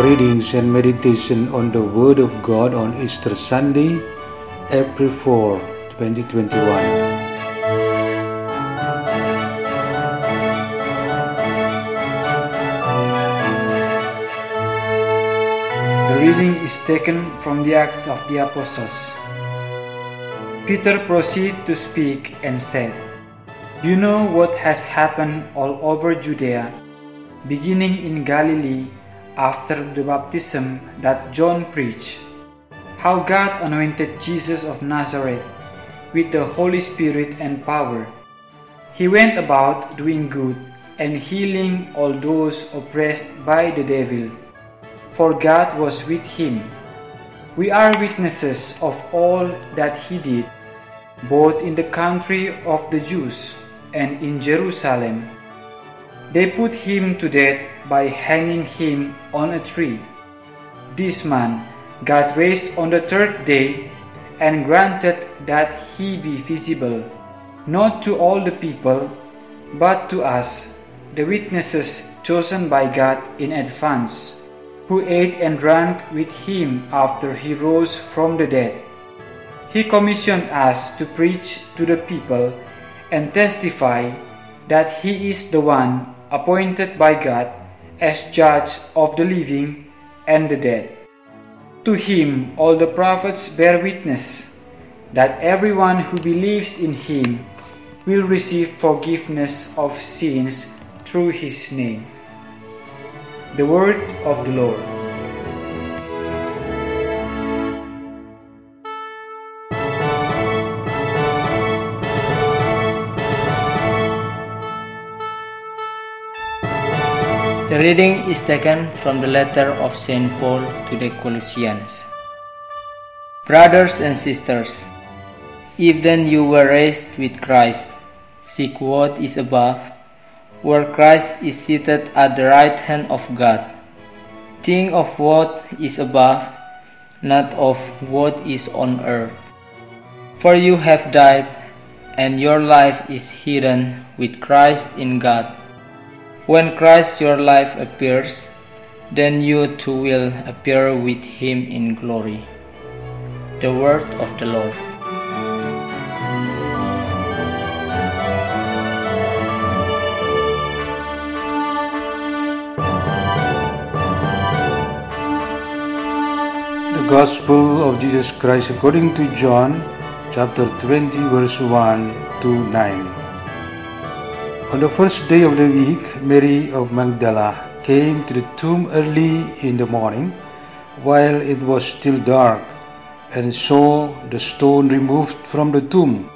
Readings and meditation on the Word of God on Easter Sunday, April 4, 2021. The reading is taken from the Acts of the Apostles. Peter proceeded to speak and said, You know what has happened all over Judea, beginning in Galilee after the baptism that John preached, how God anointed Jesus of Nazareth with the Holy Spirit and power. He went about doing good and healing all those oppressed by the devil for God was with him. We are witnesses of all that he did, both in the country of the Jews and in Jerusalem. They put him to death by hanging him on a tree. This man God raised on the third day and granted that he be visible, not to all the people, but to us, the witnesses chosen by God in advance who ate and drank with him after he rose from the dead. He commissioned us to preach to the people and testify that he is the one appointed by God as judge of the living and the dead. To him all the prophets bear witness that everyone who believes in him will receive forgiveness of sins through his name. The word of the Lord. The reading is taken from the letter of St. Paul to the Colossians. Brothers and sisters, if then you were raised with Christ, seek what is above, where Christ is seated at the right hand of God. Think of what is above, not of what is on earth. For you have died, and your life is hidden with Christ in God. When Christ your life appears, then you too will appear with him in glory. The word of the Lord. The Gospel of Jesus Christ according to John, chapter 20, verse 1 to 9. On the first day of the week, Mary of Magdala came to the tomb early in the morning, while it was still dark, and saw the stone removed from the tomb.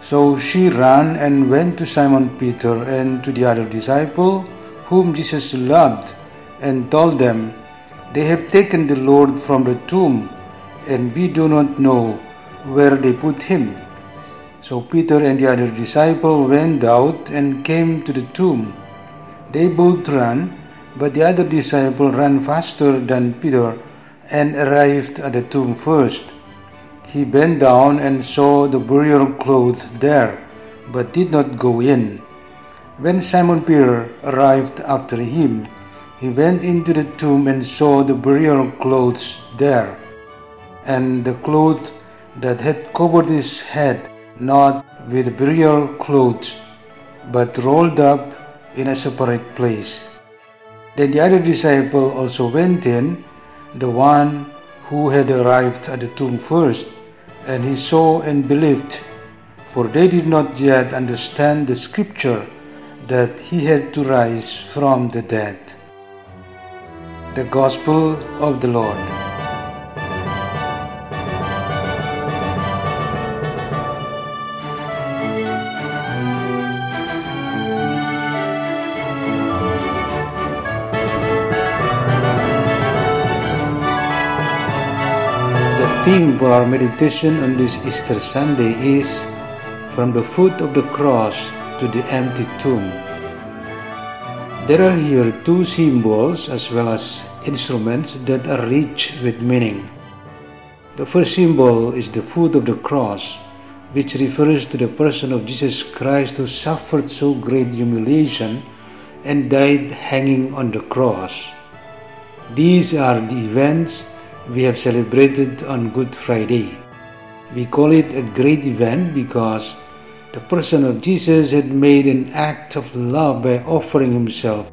So she ran and went to Simon Peter and to the other disciple, whom Jesus loved, and told them, They have taken the Lord from the tomb, and we do not know where they put him. So Peter and the other disciple went out and came to the tomb. They both ran, but the other disciple ran faster than Peter and arrived at the tomb first. He bent down and saw the burial cloth there, but did not go in. When Simon Peter arrived after him, he went into the tomb and saw the burial clothes there, and the cloth that had covered his head, not with burial clothes, but rolled up in a separate place. Then the other disciple also went in, the one who had arrived at the tomb first, and he saw and believed, for they did not yet understand the scripture that he had to rise from the dead. The Gospel of the Lord. Theme for our meditation on this Easter Sunday is From the Foot of the Cross to the Empty Tomb. There are here two symbols as well as instruments that are rich with meaning. The first symbol is the foot of the cross, which refers to the person of Jesus Christ who suffered so great humiliation and died hanging on the cross. These are the events we have celebrated on Good Friday. We call it a great event because the person of Jesus had made an act of love by offering himself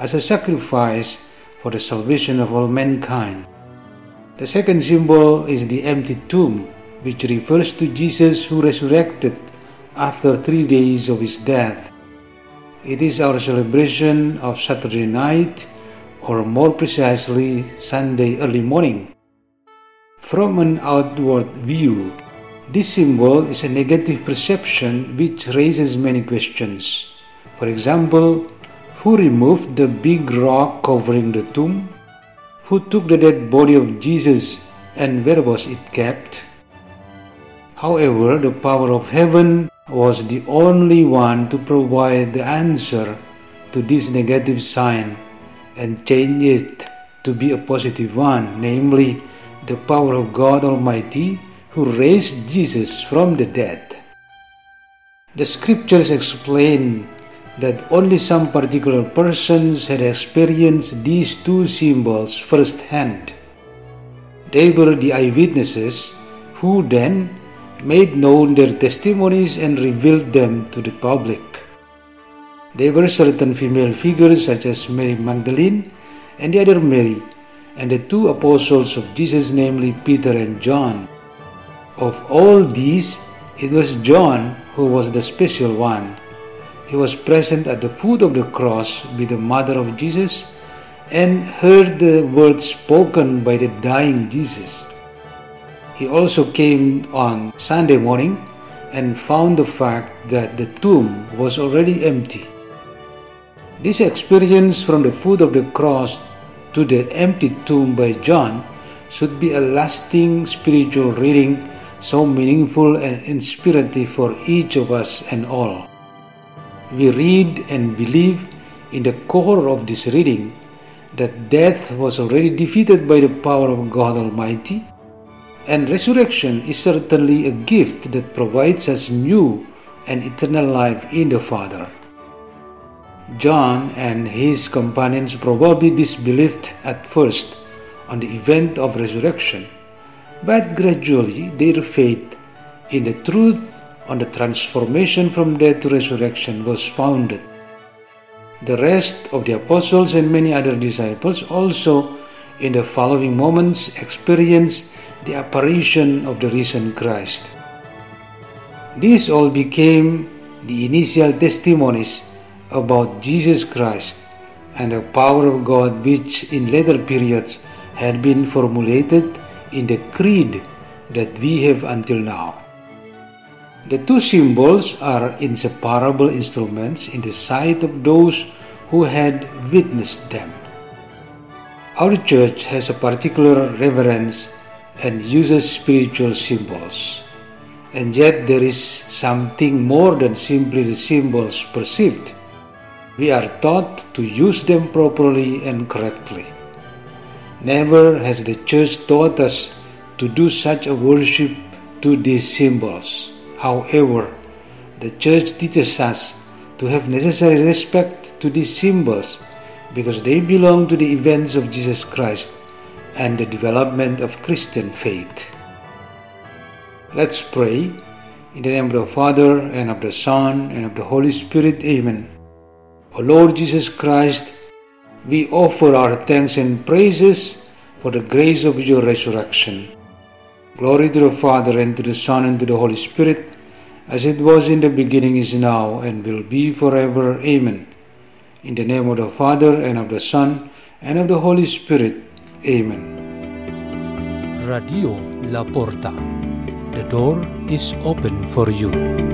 as a sacrifice for the salvation of all mankind. The second symbol is the empty tomb, which refers to Jesus who resurrected after three days of his death. It is our celebration of Saturday night, or more precisely, Sunday early morning. From an outward view, this symbol is a negative perception which raises many questions. For example, who removed the big rock covering the tomb? Who took the dead body of Jesus and where was it kept? However, the power of heaven was the only one to provide the answer to this negative sign and change it to be a positive one, namely, the power of God Almighty who raised Jesus from the dead. The scriptures explain that only some particular persons had experienced these two symbols firsthand. They were the eyewitnesses who then made known their testimonies and revealed them to the public. They were certain female figures such as Mary Magdalene and the other Mary, and the two apostles of Jesus, namely Peter and John. Of all these, it was John who was the special one. He was present at the foot of the cross with the mother of Jesus and heard the words spoken by the dying Jesus. He also came on Sunday morning and found the fact that the tomb was already empty. This experience from the foot of the cross to the empty tomb by John should be a lasting spiritual reading so meaningful and inspirative for each of us and all. We read and believe in the core of this reading that death was already defeated by the power of God Almighty, and resurrection is certainly a gift that provides us new and eternal life in the Father. John and his companions probably disbelieved at first on the event of resurrection but gradually their faith in the truth on the transformation from death to resurrection was founded. The rest of the apostles and many other disciples also in the following moments experienced the apparition of the risen Christ. These all became the initial testimonies about Jesus Christ and the power of God which in later periods had been formulated in the creed that we have until now. The two symbols are inseparable instruments in the sight of those who had witnessed them. Our church has a particular reverence and uses spiritual symbols. And yet there is something more than simply the symbols perceived. We are taught to use them properly and correctly. Never has the church taught us to do such a worship to these symbols. However, the church teaches us to have necessary respect to these symbols because they belong to the events of Jesus Christ and the development of Christian faith. Let's pray. In the name of the Father, and of the Son, and of the Holy Spirit. Amen. O Lord Jesus Christ, we offer our thanks and praises for the grace of your resurrection. Glory to the Father, and to the Son, and to the Holy Spirit, as it was in the beginning, is now, and will be forever. Amen. In the name of the Father, and of the Son, and of the Holy Spirit. Amen. Radio La Porta. The door is open for you.